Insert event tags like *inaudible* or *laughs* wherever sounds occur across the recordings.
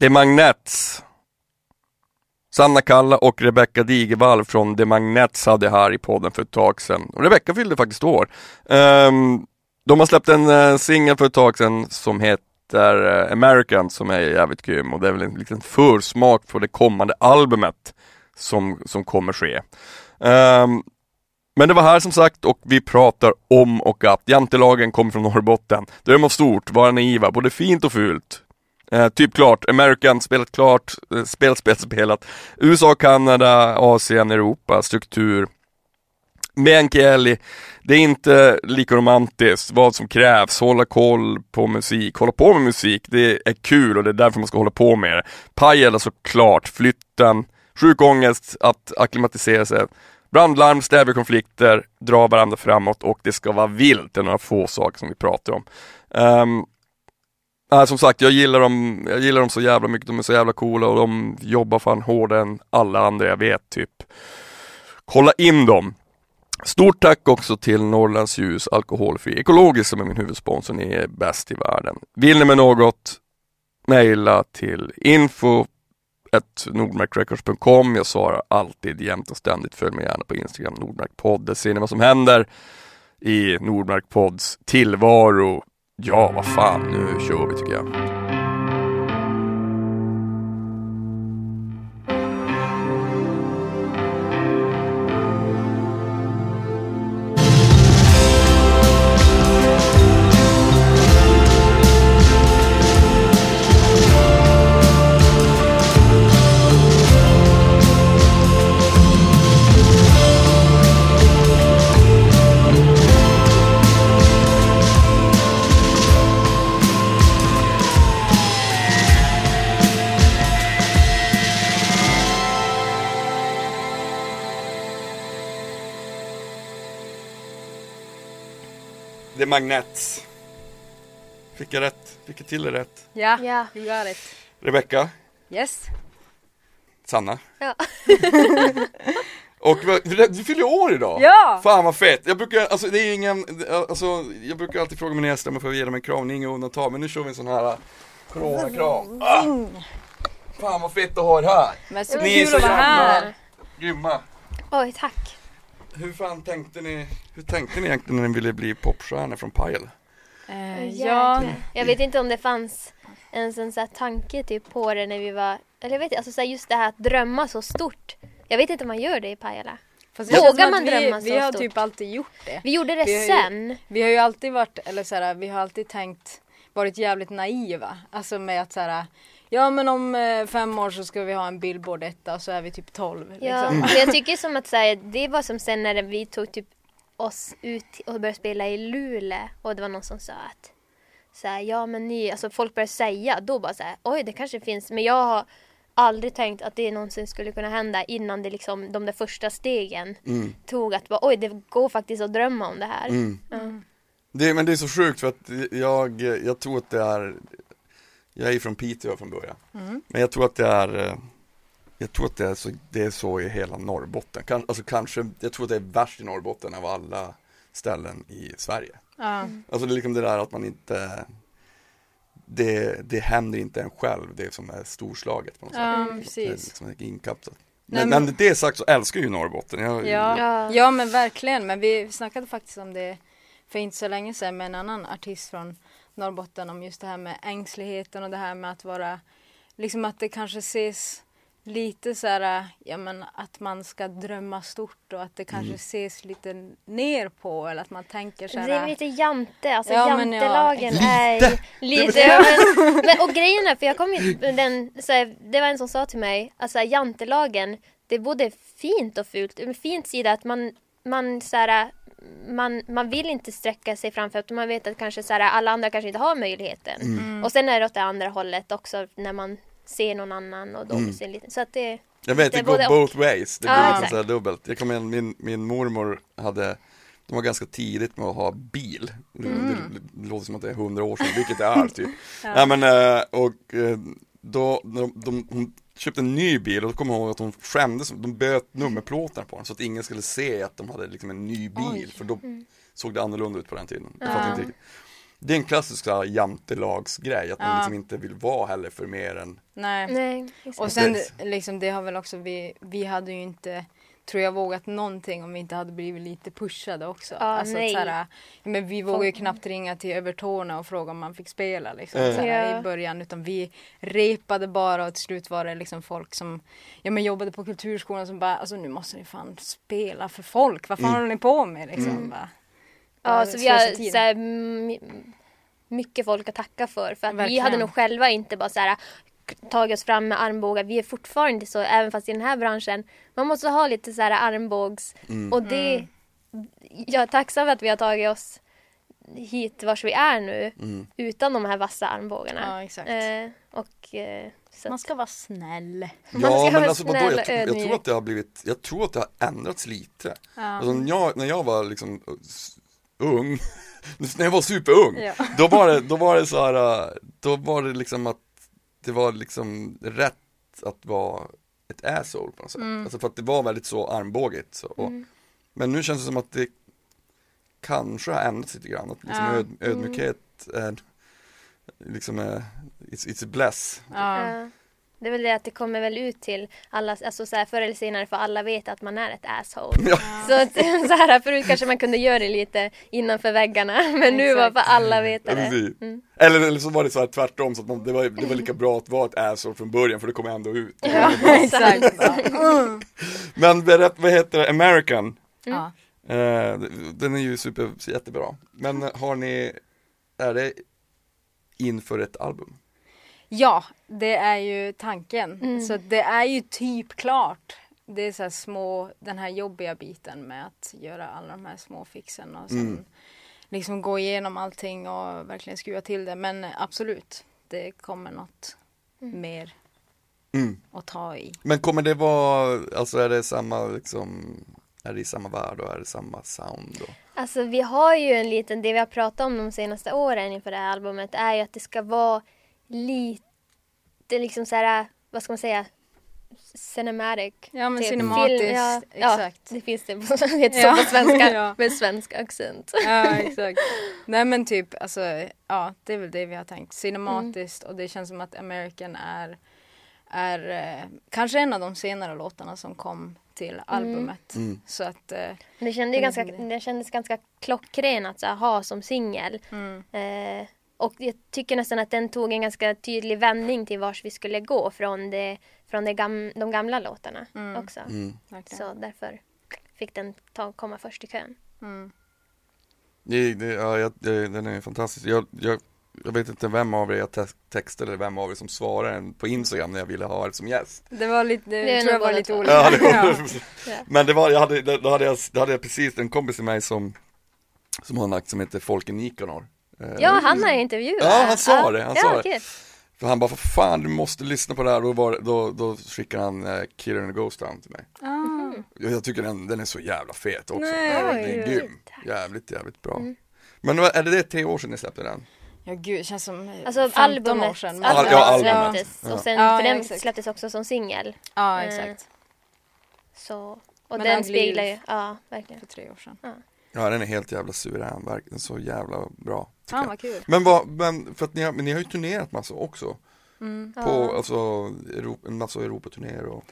The Magnets. Sanna Kalla och Rebecca Digevall från The Magnets hade här i podden för ett tag sedan. Och Rebecca fyllde faktiskt år. Um, de har släppt en uh, singel för ett tag sedan som heter uh, American som är jävligt grym och det är väl en liten försmak på det kommande albumet som, som kommer ske. Um, men det var här som sagt och vi pratar om och att jantelagen kommer från Norrbotten. Dröm om stort, vara naiva, både fint och fult. Eh, typ klart, American spelat klart, eh, spelat, *laughs* spelat, spelat. USA, Kanada, Asien, Europa, struktur. Meänkieli, det är inte lika romantiskt, vad som krävs, hålla koll på musik, hålla på med musik, det är kul och det är därför man ska hålla på med det. Pajala såklart, flytten, sjuk ångest, att acklimatisera sig, brandlarm, stävja konflikter, dra varandra framåt och det ska vara vilt, det är några få saker som vi pratar om. Um, Nej som sagt, jag gillar, dem, jag gillar dem så jävla mycket, de är så jävla coola och de jobbar fan hårdare än alla andra jag vet typ. Kolla in dem! Stort tack också till Norrlands Ljus Alkoholfri Ekologisk som är min huvudsponsor, ni är bäst i världen. Vill ni med något, mejla till info nordmarkrecords.com. Jag svarar alltid jämt och ständigt. Följ mig gärna på Instagram, Nordmarkpodd. Där ser ni vad som händer i Nordmarkpods tillvaro. Ja, vad fan, nu kör vi tycker jag. The Magnets. Fick jag rätt? Fick jag till det rätt? Ja, yeah, you got it. Rebecca? Yes. Sanna? Ja. *laughs* och du fyller år idag! Ja! Fan vad fett! Jag brukar, alltså det är ingen, alltså jag brukar alltid fråga mina gäster om jag får ge dem en kram, det är inga undantag, men nu kör vi en sån här äh, coronakram. Ah! Fan vad fett att ha er här! Men så Ni är så jävla grymma! Oj, tack! Hur fan tänkte ni, hur tänkte ni egentligen när ni ville bli popstjärnor från Pajala? Uh, ja, jag vet inte om det fanns en sån så tanke typ på det när vi var, eller jag vet inte, alltså så just det här att drömma så stort. Jag vet inte om man gör det i Pajala. Vågar man vi, drömma så stort? Vi har stort? typ alltid gjort det. Vi gjorde det vi sen. Ju, vi har ju alltid varit, eller så här, vi har alltid tänkt, varit jävligt naiva. Alltså med att så här, Ja men om eh, fem år så ska vi ha en billboard etta så är vi typ 12. Ja, liksom. mm. jag *laughs* tycker som att säga, det var som sen när vi tog typ oss ut och började spela i Luleå och det var någon som sa att så här, ja men ni, alltså folk började säga då bara så här, oj det kanske finns, men jag har aldrig tänkt att det någonsin skulle kunna hända innan det liksom de där första stegen mm. tog att bara, oj det går faktiskt att drömma om det här. Mm. Mm. Det, men det är så sjukt för att jag, jag tror att det är jag är från Piteå från början. Mm. Men jag tror att det är eh, Jag tror att det är så, det är så i hela Norrbotten. Kan, alltså kanske, jag tror att det är värst i Norrbotten av alla ställen i Sverige. Mm. Alltså det är liksom det där att man inte det, det händer inte en själv, det som är storslaget på något ja, sätt. Precis. Det är liksom inkapslat. Men, men, men det sagt så älskar ju Norrbotten. Jag, ja. ja. ja men verkligen, men vi snackade faktiskt om det för inte så länge sedan med en annan artist från Norrbotten om just det här med ängsligheten och det här med att vara, liksom att det kanske ses lite så här, ja men att man ska drömma stort och att det kanske mm. ses lite ner på eller att man tänker så här. Det är lite jante, alltså ja, jantelagen ja. är lite, ja, *laughs* men, men, och grejen är, för jag kom ju, den, så här, det var en som sa till mig, alltså jantelagen, det är både fint och fult, en fint sida att man, man så här, man, man vill inte sträcka sig framför att man vet att kanske så här, alla andra kanske inte har möjligheten. Mm. mm. Och sen är det åt det andra hållet också när man ser någon annan och de mm. ser lite, så att det Jag vet, det, det går both ways, det blir liksom så dubbelt. Jag kommer ihåg min, min mormor hade de var ganska tidigt med att ha bil. Mm. Det, det, låter som att det är hundra år sedan, vilket det är typ. *laughs* ja. Nej, men, eh, och eh, då, de, de, hon köpte en ny bil och då kommer jag ihåg att hon skämdes, de böt nummerplåtarna på den så att ingen skulle se att de hade liksom en ny bil Oj. för då mm. såg det annorlunda ut på den tiden. Jag ja. det är en klassisk jantelagsgrej, att man liksom inte vill vara heller för mer än Nej, Nej och sen liksom det har väl också vi, vi hade ju inte tror jag vågat någonting om vi inte hade blivit lite pushade också. Ah, alltså, nej. Såhär, men vi vågade ju knappt ringa till Övertorna och fråga om man fick spela liksom, mm. såhär, ja. i början utan vi repade bara och till slut var det liksom folk som ja, men jobbade på kulturskolan som bara alltså nu måste ni fan spela för folk, vad fan mm. håller ni på med liksom? Mm. Bara, ja, så vi har såhär, mycket folk att tacka för. För att vi hade nog själva inte bara så här tagit oss fram med armbågar. Vi är fortfarande så, även fast i den här branschen. Man måste ha lite så här armbågs... Mm. Och det... Mm. Jag är tacksam för att vi har tagit oss hit vars vi är nu mm. utan de här vassa armbågarna. Ja, exakt. Eh, och, eh, man ska vara snäll. Ja, men alltså vadå, jag, tror, jag tror att det har blivit, jag tror att det har ändrats lite. Ja. Alltså, när, jag, när jag var liksom ung, *laughs* när jag var superung, ja. då var det, då var det så här, då var det liksom att det var liksom rätt att vara ett asshole på något sätt. Mm. Alltså för att det var väldigt så armbågigt. Så. Mm. Men nu känns det som att det kanske har ändrats lite grann. Att liksom ja. öd, ödmjukhet är liksom är, it's, it's a bless. Ja. Det är väl det att det kommer väl ut till alla, alltså så här, förr eller senare för alla vet att man är ett asshole. Ja. Så, att, *laughs* så här, förut kanske man kunde göra det lite innanför väggarna *laughs* men nu var för alla veta det. Mm. Eller, eller så var det så här tvärtom så att man, det, var, det var lika bra att vara ett asshole från början för det kom ändå ut. Ja, *laughs* exakt. Mm. Men berätta, vad heter det, American? Mm. Uh, den är ju super, jättebra. Men har ni, är det inför ett album? Ja, det är ju tanken. Mm. Så det är ju typ klart. Det är så här små, den här jobbiga biten med att göra alla de här små fixen och sen mm. liksom gå igenom allting och verkligen skruva till det. Men absolut, det kommer något mm. mer mm. att ta i. Men kommer det vara, alltså är det samma liksom är det i samma värld och är det samma sound? Och... Alltså vi har ju en liten, det vi har pratat om de senaste åren inför det här albumet är ju att det ska vara lite liksom så här, vad ska man säga, cinematic. Ja men typ. cinematiskt, Film, ja, exakt. Ja, det finns det, på, *laughs* det heter ja. så på svenska *laughs* ja. med svensk accent. Ja *laughs* exakt. Nej men typ alltså, ja det är väl det vi har tänkt. Cinematiskt mm. och det känns som att American är, är eh, kanske en av de senare låtarna som kom till mm. albumet. Mm. Så att eh, det, kände ganska, det kändes ganska klockren att så, ha som singel. Mm. Eh, och jag tycker nästan att den tog en ganska tydlig vändning till vars vi skulle gå från, det, från det gam, de gamla låtarna mm. också. Mm. Så därför fick den ta, komma först i kön. Mm. Det, det, ja, jag, det, den är fantastisk. Jag, jag, jag, vet inte vem av er jag te textade eller vem av er som svarade på Instagram när jag ville ha er som gäst. Det var lite, det, det tror jag var lite olika. Ja, det var, *laughs* ja. Men det var, jag hade, då, hade jag, då hade jag precis en kompis till mig som, som har en akt som heter Folken Nikanor. Eh, ja, han har intervjuat. Ja, han sa det. Han ja, sa det. För han bara, för fan du måste lyssna på det här. Då, var, då, då skickade han uh, Killer and the Ghost Town till mig. Mm. Jag, jag, tycker den, den är så jävla fet också. Nej, den är grym. Jävligt, jävligt bra. Mm. Men är det det tre år sedan ni släppte den? Ja gud, det känns som alltså, 15 albumet, år sedan. Albumet, ja, albumet. släpptes. Och sen, ja, för den exakt. släpptes också som singel. Ja, exakt. Mm. Så, och Men den speglar ju, ja verkligen. För tre år sedan. Ja. Den är helt jävla suverän, verkligen så jävla bra. Fan vad kul. Men vad, men för att ni har, men ni har ju turnerat massa också. Mm. På ja. alltså, Europa, en massa Europaturnéer och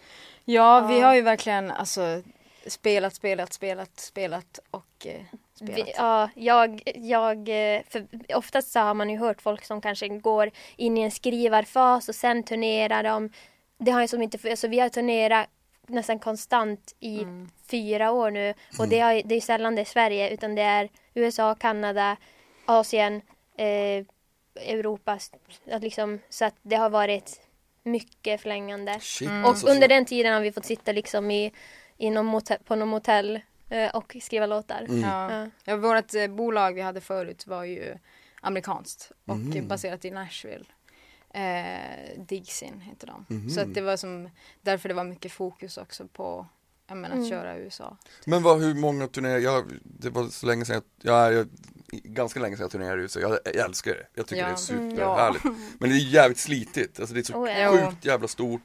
Ja, vi har ju verkligen alltså spelat, spelat, spelat, spelat och eh, spelat. Vi, ja, jag, jag, eh, för oftast så har man ju hört folk som kanske går in i en skrivarfas och sen turnerar de. Det har ju som inte, alltså vi har turnerat nästan konstant i mm. Fyra år nu. Och det, har, det är sällan det är Sverige utan det är USA, Kanada, Asien, eh, Europa. Att liksom, så att det har varit mycket förlängande. Shit, mm. Och under den tiden har vi fått sitta liksom i, i någon motell, på någon motell eh, och skriva låtar. Mm. Ja. Ja. vårt eh, bolag vi hade förut var ju amerikanskt och mm. baserat i Nashville. Eh, Digsin heter de. Mm. Så att det var som därför det var mycket fokus också på jag menar, att mm. köra USA. Men vad, hur många turnéer, jag, det var så länge sedan jag, jag, ganska länge sedan jag turnerade i USA, jag, jag älskar det. Jag tycker ja. det är superhärligt. Mm, ja. *laughs* Men det är jävligt slitigt, alltså det är så oh, ja. sjukt jävla stort.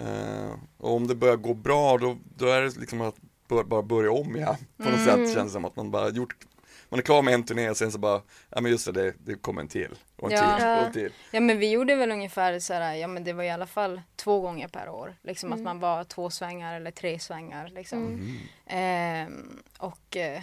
Uh, och om det börjar gå bra då, då är det liksom att bara börja om igen på något mm. sätt känns det som att man bara gjort man är klar med en turné och sen så bara, ja men just det, det, det kommer en till och en Ja. till och en till. Ja men vi gjorde väl ungefär så här, ja men det var i alla fall två gånger per år. Liksom att man var två svängar eller tre svängar liksom. Mm. Ehm, och eh,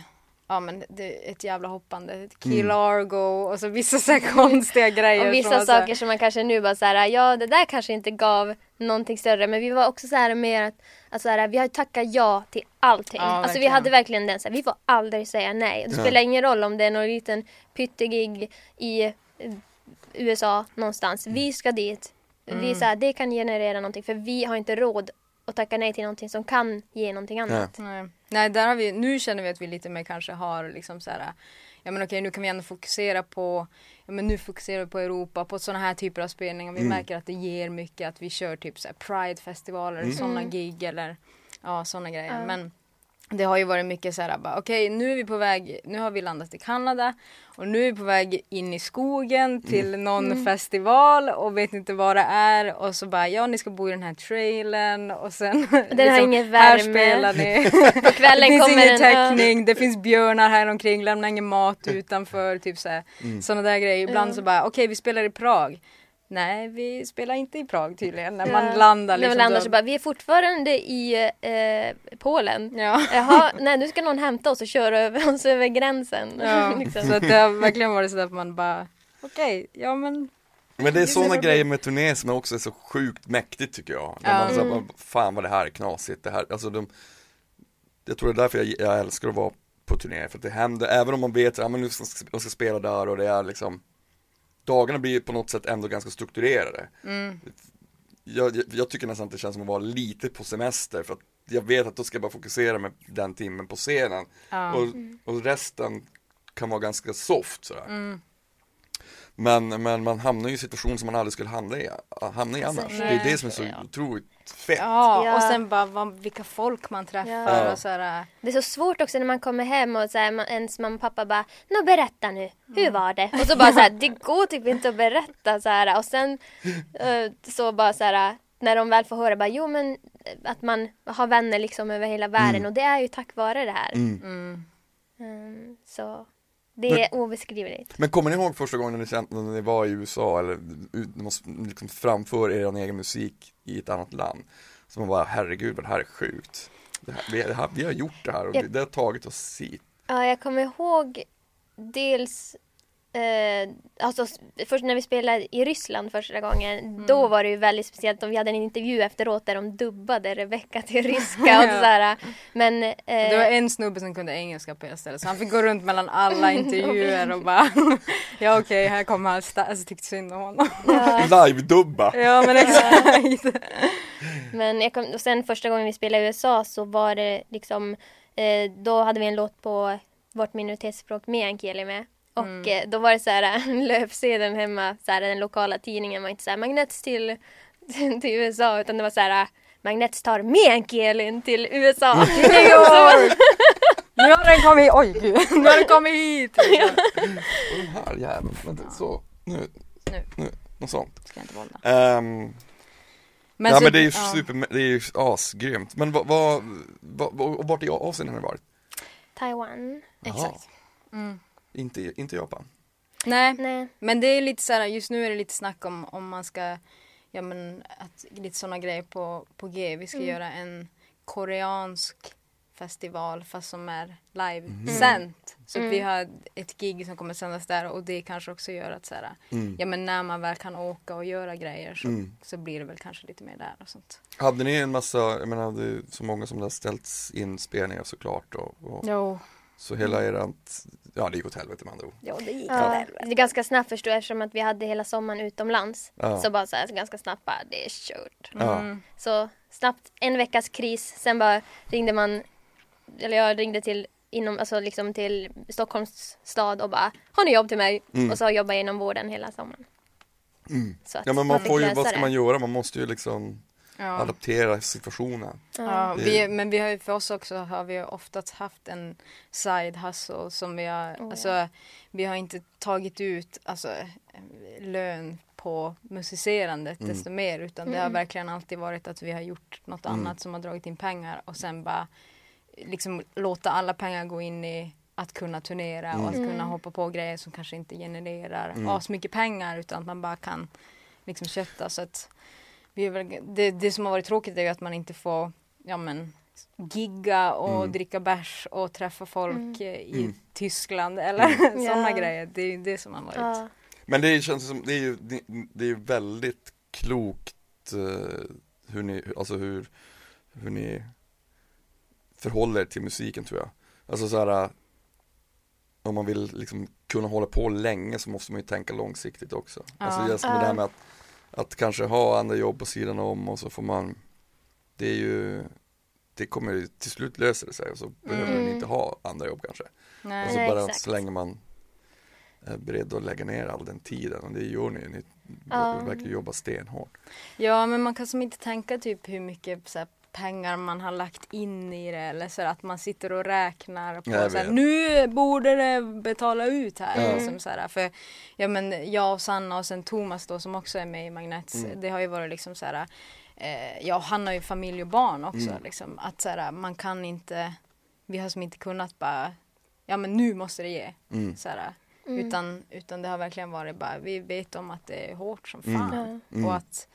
ja men det är ett jävla hoppande. Mm. Key Largo och så vissa så här *laughs* konstiga grejer. Och vissa så här- saker som man kanske nu bara såhär, ja det där kanske inte gav någonting större men vi var också så här mer att, att så här, vi har tackat ja till allting. Ja, alltså vi hade verkligen den så här, vi får aldrig säga nej. Det Ja. spelar ingen roll om det är någon liten pyttegig i eh, USA någonstans. Vi ska dit. Vi Mm. så här, det kan generera någonting för vi har inte råd att tacka nej till någonting som kan ge någonting annat. Nej. Nej, där har vi, nu känner vi att vi lite mer kanske har liksom så här, ja men okej nu kan vi ändå fokusera på, ja men nu fokuserar vi på Europa, på sådana här typer av spelningar. Vi Mm. märker att det ger mycket att vi kör typ så här Pride-festivaler, Mm. sådana gig eller ja sådana grejer. Men det har ju varit mycket så här, okej nu är vi på väg, nu har vi landat i Kanada och nu är vi på väg in i skogen till Mm. någon festival och vet inte vad det är och så bara ja ni ska bo i den här trailern och sen Den har ingen här värme. spelar ni. *laughs* På kvällen det finns kommer ingen täckning, det finns björnar här omkring, lämna ingen mat utanför, typ såhär. Mm. Sådana där grejer. Ibland så bara, okej vi spelar i Prag. Nej, vi spelar inte i Prag tydligen. När Ja. man landar När liksom. man landar då- så bara, vi är fortfarande i eh, Polen. Ja. Jaha, nej nu ska någon hämta oss och köra över oss över gränsen. ja. *laughs* liksom. Så att det har verkligen varit sådär att man bara, okej, ja men. Men det är sådana så grejer med turné som också är så sjukt mäktigt tycker jag. När Ja. man så Mm. bara, fan vad det här är knasigt, det här, alltså de, Jag tror det är därför jag, jag älskar att vara på turné, för att det händer, även om man vet att ja, men nu ska de ska spela där och det är liksom Dagarna blir på något sätt ändå ganska strukturerade. Mm. Jag, jag, jag tycker nästan att det känns som att vara lite på semester för att jag vet att då ska jag bara fokusera med den timmen på scenen. Ja. Och, och resten kan vara ganska soft sådär. Mm. Men, men man hamnar ju i situationer som man aldrig skulle hamna i, hamna i annars. Det är det som är så otroligt fett. Ja, Ja. och sen bara vad, vilka folk man träffar Ja. och sådär. Det är så svårt också när man kommer hem och så här, man, ens mamma och pappa bara Nå berätta nu, hur var det? Och så bara så här, *laughs* det går typ inte att berätta så här och sen eh, så bara så här när de väl får höra bara jo men eh, att man har vänner liksom över hela världen och det är ju tack vare det här. Mm. Mm. Mm, så det är obeskrivligt. Men kommer ni ihåg första gången ni, kände, när ni var i USA eller liksom framför er egen musik i ett annat land? Så man bara, herregud vad det här är sjukt. Det här, vi, det här, vi har gjort det här och Ja. det, det har tagit oss hit. Ja, jag kommer ihåg dels eh, alltså, först när vi spelade i Ryssland första gången, då var det ju väldigt speciellt. Och vi hade en intervju efteråt där de dubbade Rebecca till ryska. *laughs* och Ja. sådär. Men eh, Det var en snubbe som kunde engelska på det stället så han fick gå runt mellan alla *laughs* intervjuer och bara *laughs* Ja okej, här kommer han, alltså tyckte synd om honom. ja, Live-dubba! Ja men exakt. men jag kom, och sen första gången vi spelade i USA så var det liksom, eh, då hade vi en låt på vårt minoritetsspråk meänkieli med. Och Mm. eh, då var det så här *laughs* löpsedeln hemma, så här, den lokala tidningen var inte så här Magnets till, *laughs* till USA utan det var så här Magnets tar meänkielin till USA. New *laughs* York! Nu har den kommit, oj gud, nu har den kommit hit! Och de här jäveln, vänta, så, nu, Nu. nu, något sånt. Ska jag inte vålda. Ehm, ja så- men det är ju ja. super, det är ju asgrymt. Men vad, vad, vad, vart i Asien har ni varit? Taiwan. Exakt. Mm. Inte, inte Japan? Nej, Nej. men det är lite så här, just nu är det lite snack om om man ska, ja men att lite sådana grejer på, på G. Vi ska göra en koreansk festival fast som är live-sänt. Så att vi har ett gig som kommer sändas där och det kanske också gör att så här, Mm. ja men när man väl kan åka och göra grejer så, Mm. så blir det väl kanske lite mer där och sånt. Hade ni en massa, jag menar är så många som det har ställts in spelningar såklart och, och Jo. så hela erant, ja det gick åt helvete med andra ord. Ja det gick Ja, det är ganska snabbt förstår jag eftersom att vi hade hela sommaren utomlands. Ja. Så bara så här, ganska snabbt bara, det är kört. Mm. Så snabbt, en veckas kris, sen bara ringde man, eller jag ringde till inom, alltså liksom till Stockholms stad och bara Har ni jobb till mig? Mm. Och så jobbade jag inom vården hela sommaren. Så att Ja men man fick får ju, vad ska det. man göra? Man måste ju liksom Ja. adaptera situationen. Ja, Det- vi, men vi har ju för oss också har vi oftast haft en side hustle som vi har, ja. alltså vi har inte tagit ut alltså, lön på musicerandet Mm. desto mer utan det har Mm. verkligen alltid varit att vi har gjort något Mm. annat som har dragit in pengar och sen bara liksom låta alla pengar gå in i att kunna turnera mm. och att kunna mm. hoppa på grejer som kanske inte genererar mm. asmycket pengar utan att man bara kan liksom kötta så att det, det som har varit tråkigt är ju att man inte får ja men gigga och mm. dricka bärs och träffa folk mm. i mm. Tyskland eller mm. *laughs* sådana ja. grejer. Det är ju det som har varit. Ja. Men det känns som, det är ju det är väldigt klokt uh, hur ni, alltså hur, hur ni förhåller er till musiken tror jag. Alltså så här, om man vill liksom kunna hålla på länge så måste man ju tänka långsiktigt också. Ja. Alltså just med det här med att, att kanske ha andra jobb på sidan om och så får man Det är ju Det kommer ju till slut löser det sig och så mm. behöver man inte ha andra jobb kanske. Nej, och så bara exakt. så länge man är beredd att lägga ner all den tiden och det gör ni, ni ja. verkar jobba stenhårt. Ja men man kan som inte tänka typ hur mycket så här, pengar man har lagt in i det eller så att man sitter och räknar på så nu borde det betala ut här. Mm. Liksom, så för ja, men jag och Sanna och sen Thomas då som också är med i Magnets mm. det har ju varit liksom så här eh, ja han har ju familj och barn också mm. liksom att så här, man kan inte vi har som inte kunnat bara ja men nu måste det ge. Mm. Så mm. utan, utan det har verkligen varit bara vi vet om att det är hårt som mm. fan och mm. att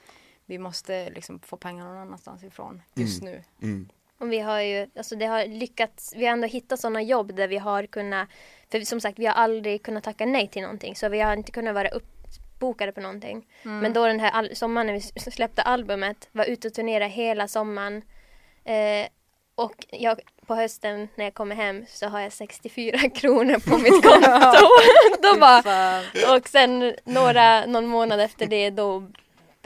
vi måste liksom få pengar någon annanstans ifrån just mm. nu. Mm. Och vi har ju, alltså det har lyckats, vi har ändå hittat sådana jobb där vi har kunnat, för som sagt vi har aldrig kunnat tacka nej till någonting så vi har inte kunnat vara uppbokade på någonting. Mm. Men då den här sommaren när vi släppte albumet, var ute och turnerade hela sommaren. Eh, och jag, på hösten när jag kommer hem så har jag 64 *laughs* kronor på mitt konto. *laughs* då bara, och sen några, någon månad efter det då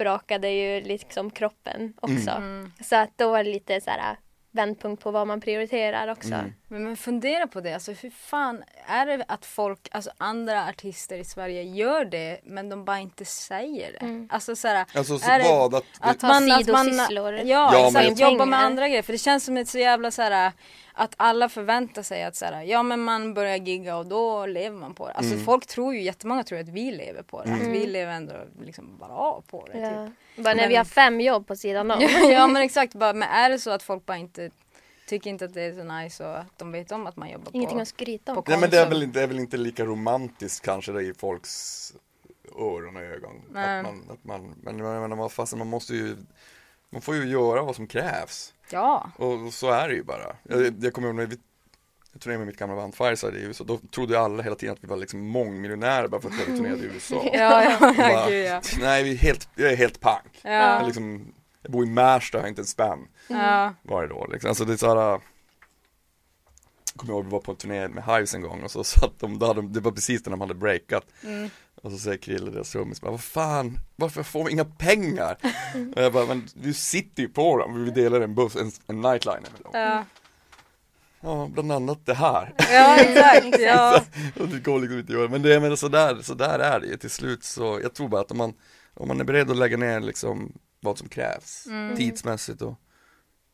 brakade ju liksom kroppen också. Mm. Så att då var det lite så här vändpunkt på vad man prioriterar också. Mm. Men, men fundera på det, alltså hur fan är det att folk, alltså andra artister i Sverige gör det men de bara inte säger det? Mm. Alltså såhär, alltså, så är vad? Att, att, man, att man, ja, ja exakt, jobba med andra grejer för det känns som ett så jävla såhär att alla förväntar sig att såhär, ja men man börjar gigga och då lever man på det. Alltså mm. folk tror ju, jättemånga tror att vi lever på det. Mm. Att vi lever ändå liksom bara på det. Ja. Typ. Bara när men, vi har fem jobb på sidan om. *laughs* ja men exakt, bara, men är det så att folk bara inte tycker inte att det är så nice och att de vet om att man jobbar Ingenting på att skryta om. Nej men det är, väl, det är väl inte lika romantiskt kanske det i folks öron och ögon. Nej. Att man, att man, men jag menar, fast man måste ju Man får ju göra vad som krävs. Ja. Och så är det ju bara. Jag, jag kommer ihåg när vi jag turnerade med mitt gamla band Fireside i USA, då trodde alla hela tiden att vi var liksom mångmiljonärer bara för att vi turnerade i *laughs* USA. ja, ja, bara, Gud, ja. Nej, vi är helt, jag är helt pank. Ja. Jag, liksom, jag bor i Märsta, jag har inte en spänn. Ja. Varje dag liksom. Alltså det är såhär Jag kommer ihåg vi var på en turné med Hives en gång och så satt de, då hade, det var precis när de hade breakat mm. Och så säger Krille, deras trummis, vad fan, varför får vi inga pengar? Mm. *laughs* Och jag bara, men du sitter ju på dem, vi delar en buss, en, en nightliner med dem. Ja. Ja, bland annat det här. Ja, exakt. *laughs* ja. och det går liksom inte att göra, men det är sådär, så där är det ju till slut så, jag tror bara att om man, om man är beredd att lägga ner liksom vad som krävs mm. tidsmässigt och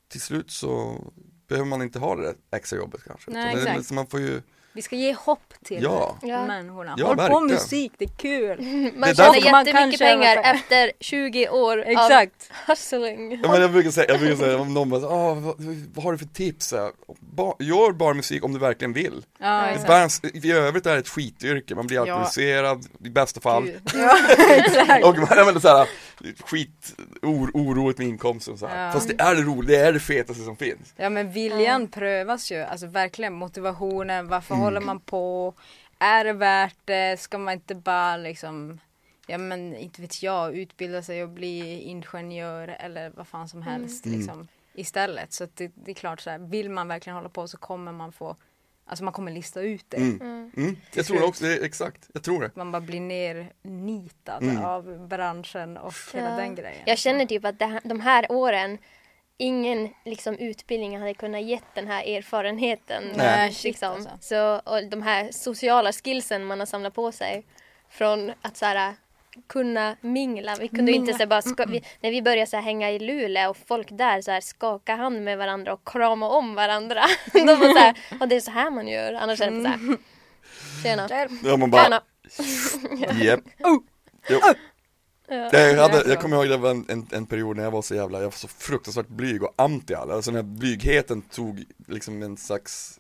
till slut så behöver man inte ha det där extra jobbet kanske. Nej, exakt. Det, man får ju vi ska ge hopp till ja. människorna. Ja, Håll på musik, det är kul. Man tjänar jättemycket pengar efter 20 år Exakt. av hustling. Ja, men jag brukar säga, jag brukar säga om någon bara, ah, vad, vad, har du för tips? Ba, gör bara musik om du verkligen vill. Ja, Bands, I övrigt är det ett skityrke, man blir alkoholiserad ja. i bästa fall. *laughs* Ja, exakt. och man använder såhär skit, or, oroligt med inkomsten och så ja. Fast det är det roliga, det är det fetaste som finns. Ja men viljan prövas ju, alltså verkligen motivationen, varför mm håller man på? Är det värt det? Ska man inte bara liksom Ja men inte vet jag, utbilda sig och bli ingenjör eller vad fan som mm. helst mm. liksom, istället. Så det, det, är klart så här, vill man verkligen hålla på så kommer man få Alltså man kommer lista ut det. Mm. Mm. mm. Jag tror också, det, exakt, jag tror det. Man bara blir nernitad mm. av branschen och ja. hela den grejen. Jag känner typ att det, de här åren ingen liksom, utbildning hade kunnat ge den här erfarenheten. Nej, liksom. Alltså. Så, och de här sociala skillsen man har samlat på sig från att så här, kunna mingla. Vi kunde mingla. inte så bara ska, vi, när vi började så här, hänga i Luleå och folk där så här, skaka hand med varandra och krama om varandra. *laughs* De var så här, och det är så här man gör. Annars är det så här. Mm. Tjena. Ja, man bara, Tjena. *laughs* Yep. Oh. *laughs* Jo. Ja, jag, hade, jag kommer ihåg det var en, en, en, period när jag var så jävla, jag var så fruktansvärt blyg och anti alla, alltså när blygheten tog liksom en slags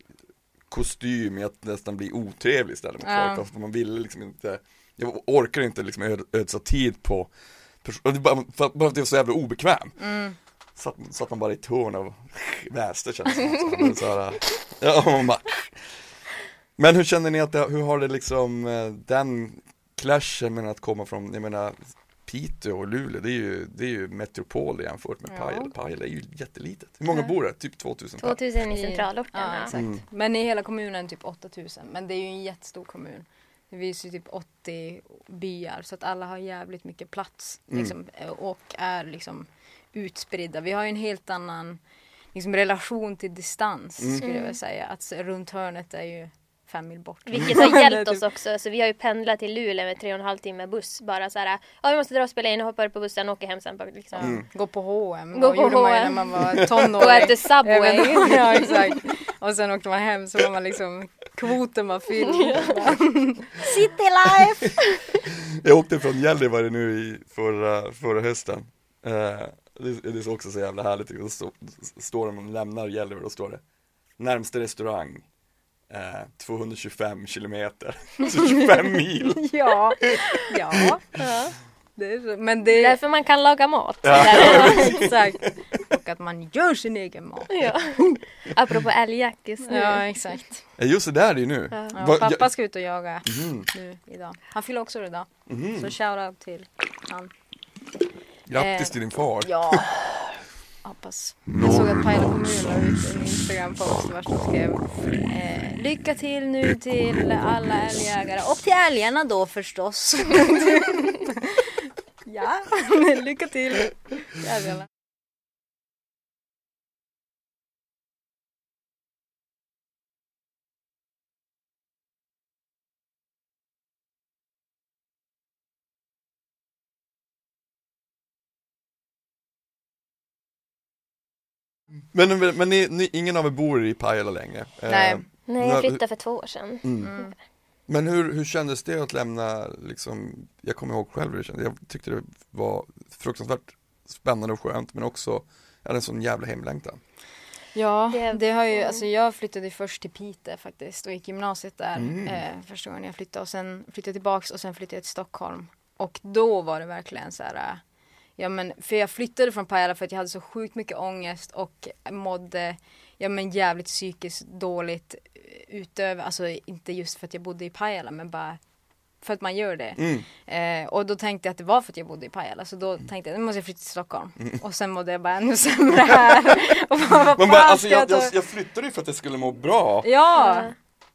kostym i att nästan bli otrevlig istället mot ja. folk. Alltså, man ville liksom inte, jag orkar inte liksom ödsla tid på, bara för att det var så jävla obekväm. Mm. Satt, satt man bara i hörn och väste känns det som. Ja, man Men hur känner ni att det, hur har det liksom eh, den clashen med att komma från, jag menar Piteå och Luleå, det är ju, det är ju metropol jämfört med ja. Pajala. Pajala är ju jättelitet. Hur många ja. bor det? Typ 2000? 2000 i centralorten. Ja, exakt. Mm. Men i hela kommunen typ 8000. Men det är ju en jättestor kommun. Det finns ju typ 80 byar så att alla har jävligt mycket plats. Mm. Liksom, och är liksom utspridda. Vi har ju en helt annan liksom, relation till distans mm. skulle jag vilja säga. Att runt hörnet är ju fem mil bort. Vilket har *laughs* hjälpt oss också. Så vi har ju pendlat till Luleå med tre och en halv timme buss. Bara så här, ja vi måste dra och spela in, hoppar på bussen och åker hem sen. Liksom. Mm. Gå på H&M. Gå på gjorde man ju när man var *laughs* tonåring. Gå och äta Subway. *laughs* ja exakt. Och sen åkte man hem så var man liksom, kvoten var fylld. City life! jag åkte från Gällivare nu i förra, förra hösten. Uh, det, det är också så jävla härligt. Då står, står de och lämnar Gällivare, då står det Närmsta restaurang eh, 225 kilometer, *laughs* så 25 mil. *laughs* ja, ja. ja. Det är, men det är därför man kan laga mat. Ja. *laughs* exakt. Och att man gör sin egen mat. Ja. Apropå älgjakt just nu. Ja exakt. Just det, där är det ju nu. Ja. Ja, pappa ska ut och jaga mm. nu idag. Han fyller också idag. Mm. Så shoutout till han. Grattis eh, till din far. Ja hoppas. Såg att Pajala kommun la ut en Instagram-post vars de skrev eh, Lycka till nu till alla älgjägare. och till älgarna då förstås. *laughs* *laughs* ja, *laughs* lycka till älgarna. Men, men ni, ni, ingen av er bor i Pajala längre? Eh, Nej. Eh, Nej, jag flyttade för två år sedan. Mm. Mm. Men hur, hur kändes det att lämna, liksom, jag kommer ihåg själv hur det kändes, jag tyckte det var fruktansvärt spännande och skönt men också, jag hade en sån jävla hemlängtan. Ja, det, det har ju, alltså jag flyttade först till Piteå faktiskt och gick gymnasiet där mm. eh, första gången jag flyttade och sen flyttade jag tillbaks och sen flyttade jag till Stockholm. Och då var det verkligen så här Ja men för jag flyttade från Pajala för att jag hade så sjukt mycket ångest och mådde ja men jävligt psykiskt dåligt utöver, alltså inte just för att jag bodde i Pajala men bara för att man gör det. Mm. Eh, och då tänkte jag att det var för att jag bodde i Pajala så då mm. tänkte jag nu måste jag flytta till Stockholm. Mm. Och sen mådde jag bara ännu sämre här. *laughs* *laughs* och bara, men bara, alltså, jag, jag, jag flyttade ju för att jag skulle må bra. Ja.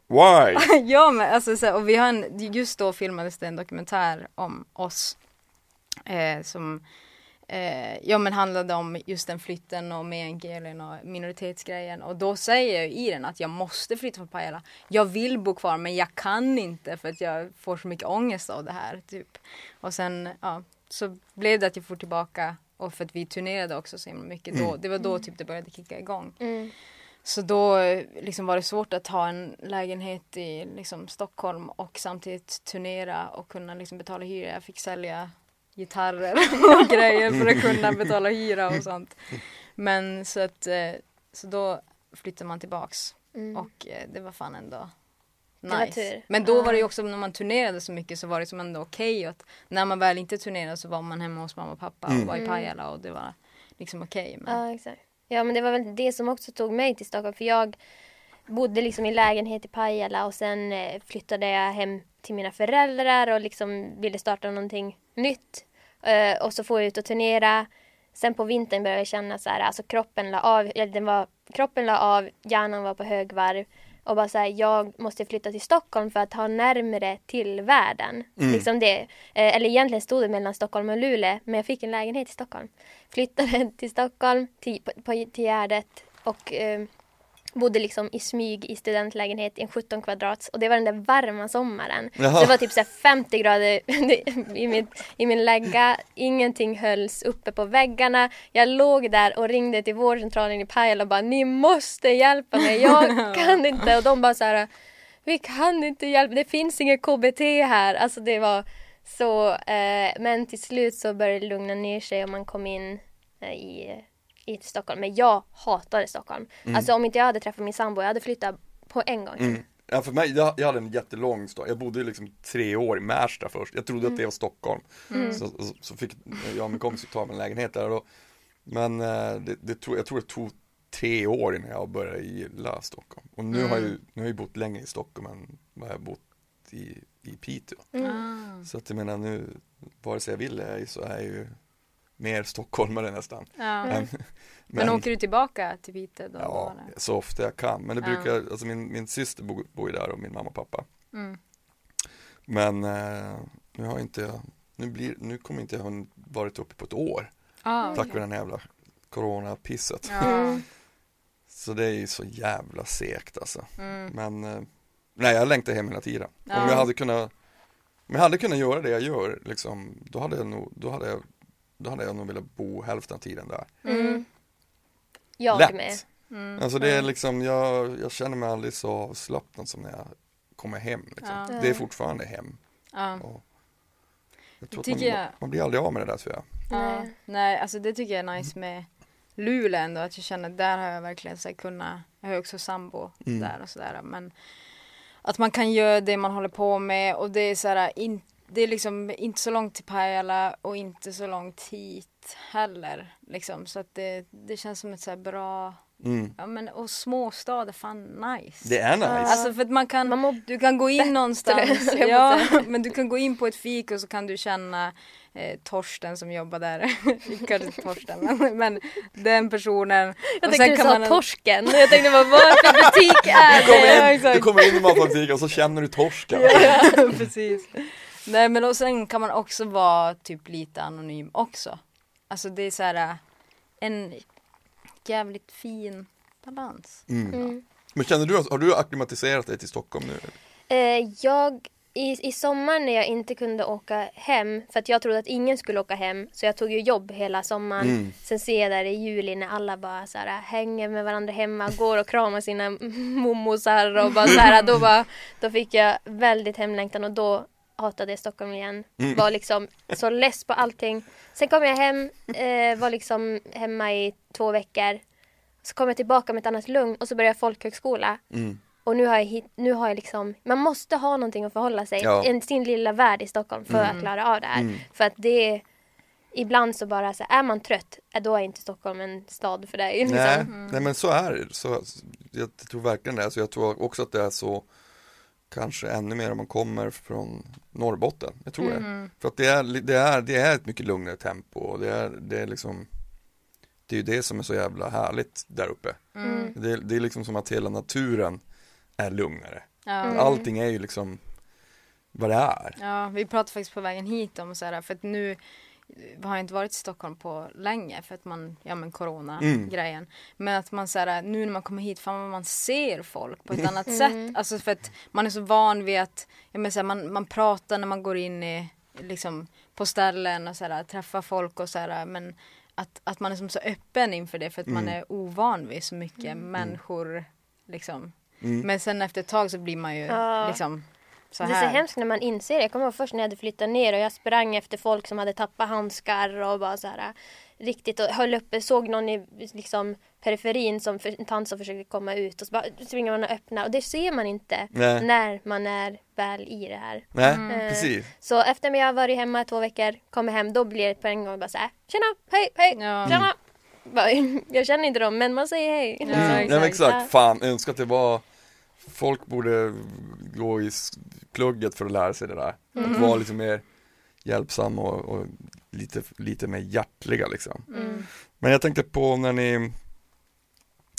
Why? *laughs* ja men alltså så, och vi har en, just då filmades det en dokumentär om oss. Eh, som eh, ja men handlade om just den flytten och meänkielen och minoritetsgrejen och då säger jag i den att jag måste flytta från Pajala. Jag vill bo kvar men jag kan inte för att jag får så mycket ångest av det här. Typ. Och sen ja, så blev det att jag får tillbaka och för att vi turnerade också så himla mycket. Då, mm. det var då typ det började kicka igång. Mm. Så då liksom var det svårt att ha en lägenhet i liksom, Stockholm och samtidigt turnera och kunna liksom, betala hyra. Jag fick sälja gitarrer *laughs* och grejer för att kunna betala hyra och sånt. Men så att eh, så då flyttade man tillbaks mm. och eh, det var fan ändå nice. Men då var det ju också när man turnerade så mycket så var det som ändå okej okay att när man väl inte turnerade så var man hemma hos mamma och pappa och mm. var i Pajala och det var liksom okej. Okay, men... Ja exakt. Ja men det var väl det som också tog mig till Stockholm för jag bodde liksom i lägenhet i Pajala och sen eh, flyttade jag hem till mina föräldrar och liksom ville starta någonting nytt. Uh, och så får jag ut och turnera. Sen på vintern började jag känna så här, alltså kroppen la av, den var, kroppen la av, hjärnan var på högvarv. Och bara så här, jag måste flytta till Stockholm för att ha närmre till världen. Mm. Liksom det. Uh, eller egentligen stod det mellan Stockholm och Luleå, men jag fick en lägenhet i Stockholm. Flyttade *laughs* till Stockholm, till, på, på, till Gärdet och bodde liksom i smyg i studentlägenhet i en 17 kvadrats och det var den där varma sommaren. Jaha. det var typ så 50 grader *laughs* i, min, i min lägga, ingenting hölls uppe på väggarna. Jag låg där och ringde till vårdcentralen i Pajala och bara ni måste hjälpa mig, jag *laughs* kan inte. Och de bara så här, vi kan inte hjälpa, det finns inget KBT här. Alltså det var så, eh, men till slut så började det lugna ner sig och man kom in eh, i i Stockholm. Men jag hatade Stockholm. Mm. Alltså om inte jag hade träffat min sambo, jag hade flyttat på en gång. Mm. Ja för mig, jag, jag hade en jättelång stad, jag bodde liksom tre år i Märsta först, jag trodde mm. att det var Stockholm. Mm. Så, så, så, fick jag och min kompis ta en lägenhet där och, Men eh, det, det tog, jag tror det tog tre år innan jag började gilla Stockholm. Och nu har jag mm. nu har jag bott länge i Stockholm än vad jag bott i, i Piteå. Mm. Så att jag menar nu, vare sig jag vill så är jag ju mer stockholmare nästan. Ja. Men, men, åker du tillbaka till Piteå då? Ja, då, så ofta jag kan. Men det brukar, ja. alltså min, min syster bor, bor ju där och min mamma och pappa. Mm. Men eh, nu har inte jag, nu, blir, nu kommer inte jag ha varit uppe på ett år. Ah, tack vare den jävla coronapisset. Ja. Så det är ju så jävla segt alltså. Mm. Men eh, nej, jag längtar hem hela tiden. Ja. Om jag hade kunnat om jag hade kunnat göra det jag gör, liksom, då hade jag nog, då hade jag då hade jag nog velat bo hälften av tiden där. Mm. Jag Lätt. med. Mm. Alltså det är liksom, jag, jag känner mig aldrig så avslappnad som när jag kommer hem. Liksom. Ja. Det är fortfarande hem. Ja. Och jag tror man, jag... man, blir aldrig av med det där tror jag. Ja. Nej, alltså det tycker jag är nice med Luleå ändå, att jag känner att där har jag verkligen så kunnat, jag har också sambo mm. där och sådär men att man kan göra det man håller på med och det är såhär, in, det är liksom inte så långt till Pajala och inte så långt hit heller. Liksom. Så att det, det känns som ett så bra Mm. Ja men och småstad är fan nice. Det är nice. Alltså för att man kan, man du kan gå in någonstans, ja men du kan gå in på ett fik och så kan du känna eh, Torsten som jobbar där. *laughs* Kanske inte Torsten men, men den personen. Jag tänkte du sa man... torsken. Jag tänkte bara vad för *laughs* butik är det? Du kommer in, du kommer in i matbutiken och så känner du torsken. ja *laughs* precis. Nej men och sen kan man också vara typ lite anonym också. Alltså det är så här äh, en jävligt fin balans. Mm. Mm. Men känner du, har du akklimatiserat dig till Stockholm nu? Eh, jag i, i sommar när jag inte kunde åka hem, för att jag trodde att ingen skulle åka hem, så jag tog ju jobb hela sommaren. Mm. Sen ser jag där i juli när alla bara så här, hänger med varandra hemma, går och kramar sina *laughs* mommosar och bara så här, *laughs* då, bara, då fick jag väldigt hemlängtan och då hatade Stockholm igen. Mm. Var liksom så less på allting. Sen kom jag hem, eh, var liksom hemma i två veckor. Så kom jag tillbaka med ett annat lugn och så började jag folkhögskola. Mm. Och nu har, jag, nu har jag liksom, man måste ha någonting att förhålla sig, ja. en, sin lilla värld i Stockholm för mm. att klara av det här. Mm. För att det är, ibland så bara så är man trött, då är inte Stockholm en stad för dig. Liksom. Nej, mm. nej men så är det, så, jag tror verkligen det. Så jag tror också att det är så kanske ännu mer om man kommer från Norrbotten. Jag tror mm. det. För att det är, det, är, det är ett mycket lugnare tempo och det är, det är liksom Det är ju det som är så jävla härligt där uppe. Mm. Det, det, är liksom som att hela naturen är lugnare. Mm. Allting är ju liksom vad det är. Ja, vi pratade faktiskt på vägen hit om så här, för att nu har inte varit i Stockholm på länge för att man, ja men corona mm. grejen. Men att man såhär, nu när man kommer hit, fan man ser folk på ett annat mm. sätt. Alltså för att man är så van vid att, ja men såhär, man, man pratar när man går in i, liksom på ställen och såhär, träffar folk och såhär men att, att man är som så öppen inför det för att mm. man är ovan vid så mycket mm. människor liksom. Mm. Men sen efter ett tag så blir man ju ja. liksom så det är så hemskt när man inser det. Jag kommer ihåg först när jag hade flyttat ner och jag sprang efter folk som hade tappat handskar och bara så här riktigt och höll uppe, såg någon i liksom periferin som för, en tant som försökte komma ut och så bara springer man och öppnar och det ser man inte Nej. när man är väl i det här. Nej, mm. precis. Så efter att jag har varit hemma två veckor, kommer hem, då blir det på en gång bara så här, tjena, hej, hej, ja. tjena. Mm. *laughs* Jag känner inte dem men man säger hej. Ja, mm. exakt. Ja, exakt. Fan, önskar att det var Folk borde gå i plugget för att lära sig det där. Mm. Att vara lite mer hjälpsam och, och, lite, lite mer hjärtliga liksom. Mm. Men jag tänkte på när ni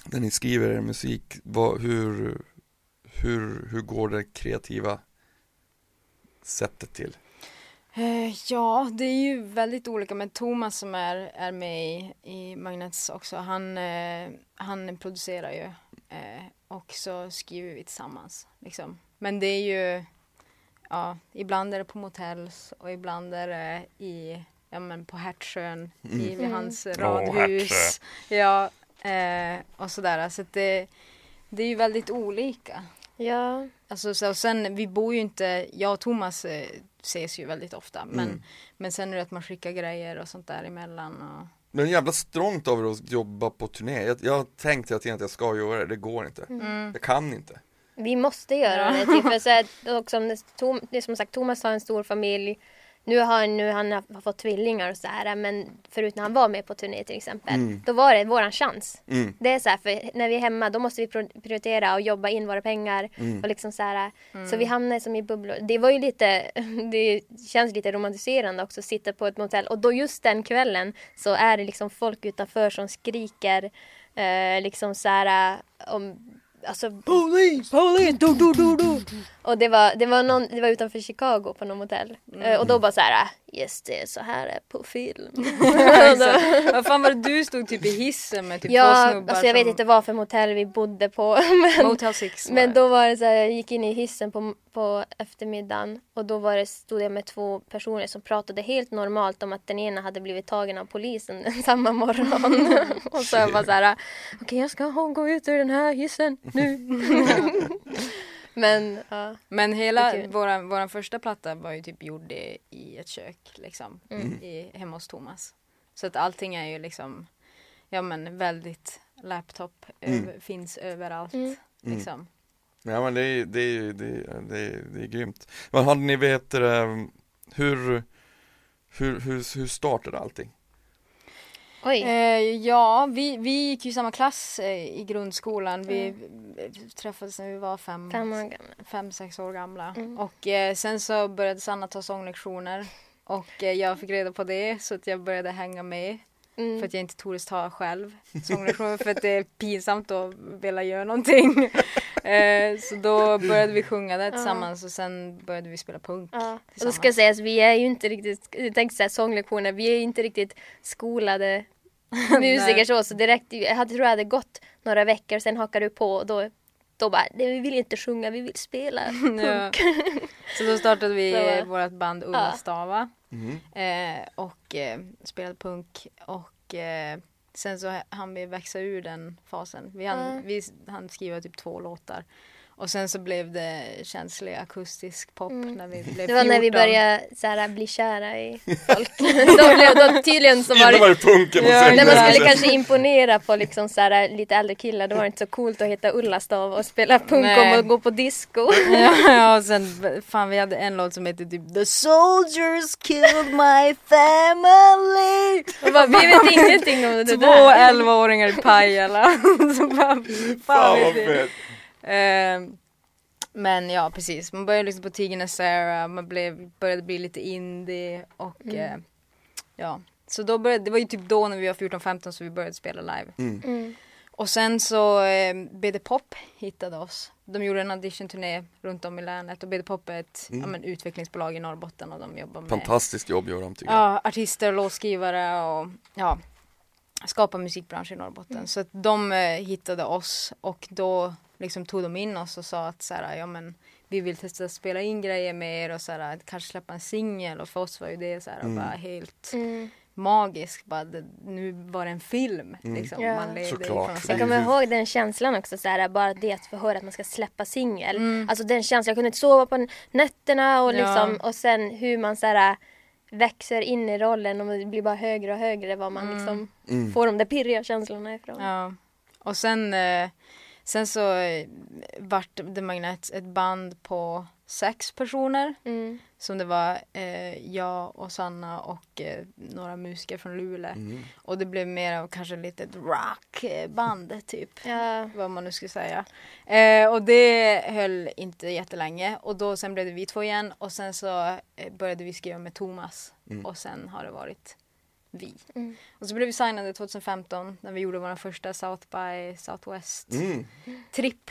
när ni skriver er musik, vad, hur, hur, hur går det kreativa sättet till? Eh, ja, det är ju väldigt olika men Thomas som är, är med i, i Magnets också, han, eh, han producerar ju eh, och så skriver vi tillsammans. Liksom. Men det är ju ja, ibland är det på motels och ibland är det i, ja men på Hertsön, mm. i vid hans radhus. Oh, ja, eh, och sådär. Så det, det är ju väldigt olika. Ja. Alltså, så, och sen, vi bor ju inte, jag och Thomas eh, ses ju väldigt ofta. Men, mm. men sen är det att man skickar grejer och sånt där emellan. Och... Men jävla strångt av er att jobba på turné. Jag, jag tänkte att jag ska göra det, det går inte. Mm. Jag kan inte. Vi måste göra det. Typ, för så här, också, det är som sagt, Thomas har en stor familj. Nu har nu han har fått tvillingar och så här, men förut när han var med på turné till exempel, mm. då var det våran chans. Mm. Det är så här, för när vi är hemma då måste vi prioritera och jobba in våra pengar mm. och liksom så här, mm. så vi hamnar som i bubblor. Det var ju lite, *laughs* det känns lite romantiserande också att sitta på ett motell och då just den kvällen så är det liksom folk utanför som skriker eh, liksom så här om alltså Police! Police! Du, du, du, du. Och det var, det, var någon, det var utanför Chicago på någon motell. Mm. Och då bara så här, yes det är så här är på film. *laughs* *laughs* Vad fan var det du stod typ i hissen med typ ja, två snubbar? Alltså jag som... vet inte vad för motell vi bodde på. *laughs* men, Motel 6 Men då var det så här, jag gick in i hissen på, på eftermiddagen och då var det, stod jag med två personer som pratade helt normalt om att den ena hade blivit tagen av polisen *laughs* samma morgon. *laughs* och så jag bara så här, okej okay, jag ska gå ut ur den här hissen nu. *laughs* Men, ja. Men hela våran, våran första platta var ju typ gjord i ett kök liksom. Mm. I, hemma hos Thomas. Så att allting är ju liksom Ja men väldigt laptop mm. över, finns överallt mm. mm. liksom. Ja men det är, det är, det är, det är, det är grymt. Men hade ni vet hur, hur, hur, hur startade allting? Oj. Eh, ja, vi, vi gick ju samma klass eh, i grundskolan. Vi mm. träffades när vi var fem, fem, år gamla. fem sex år gamla. Mm. Och eh, sen så började Sanna ta sånglektioner. Och eh, jag fick reda på det så att jag började hänga med. Mm. För att jag inte tordes ta själv sånglektioner för att det är pinsamt att vilja göra någonting. *laughs* eh, så då började vi sjunga där tillsammans och sen började vi spela punk. Ja. Och då ska jag säga att vi är ju inte riktigt, jag tänkte säga sånglektioner, vi är ju inte riktigt skolade *laughs* musiker så, så direkt, jag hade, tror jag hade gått några veckor sen hakade du på och då då bara, vi vill inte sjunga, vi vill spela *laughs* punk. Ja. Så då startade vi vårt band Ulla Stava mm. eh, och eh, spelade punk och eh, sen så hann vi växa ur den fasen. Vi hann, mm. vi hann skriva typ två låtar och sen så blev det känslig akustisk pop mm. när vi blev 14. Det var när vi började så här, bli kära i *laughs* folk. då blev det tydligen så var det... var det punken ja, När man skulle kanske imponera på liksom så här, lite äldre killar då var det inte så coolt att heta Ullastav och spela punk Nej. och gå på disco. *laughs* ja, ja, och sen fan vi hade en låt som hette typ The soldiers killed my family. Och bara, vi vet ingenting om det Två där. 11-åringar i Pajala. *laughs* så bara, fan, fan vad fett. Eh, men ja precis, man började lyssna på Tigern Sarah, man blev, började bli lite indie och mm. eh, ja. Så då började, det var ju typ då när vi var 14-15 så vi började spela live. Mm. Mm. Och sen så eh, BD Pop hittade oss. De gjorde en auditionturné runt om i länet och BD Pop är ett mm. ja, men, utvecklingsbolag i Norrbotten och de jobbar med Fantastiskt jobb gör de tycker jag. Ja, artister, låtskrivare och ja, skapa musikbransch i Norrbotten. Mm. Så att de eh, hittade oss och då liksom tog de in oss och sa att så här, ja men vi vill testa att spela in grejer med er och så här, kanske släppa en singel och för oss var ju det så här, mm. bara helt mm. magiskt. Bara, nu var det en film. Mm. Liksom, ja. man Såklart. Jag kommer ihåg den känslan också, så här, bara det att få höra att man ska släppa singel. Mm. Alltså den känslan, jag kunde inte sova på nätterna och, liksom, ja. och sen hur man så här, växer in i rollen och det blir bara högre och högre vad man mm. liksom mm. får de där pirriga känslorna ifrån. Ja. Och sen eh, Sen så eh, vart The Magnets ett band på sex personer. Mm. Som det var eh, jag och Sanna och eh, några musiker från Luleå. Mm. Och det blev mer av kanske lite ett rockband typ. Ja. Vad man nu ska säga. Eh, och det höll inte jättelänge. Och då sen blev det vi två igen. Och sen så eh, började vi skriva med Thomas. Mm. Och sen har det varit vi. Mm. Och så blev vi signade 2015 när vi gjorde vår första South by Southwest mm. tripp.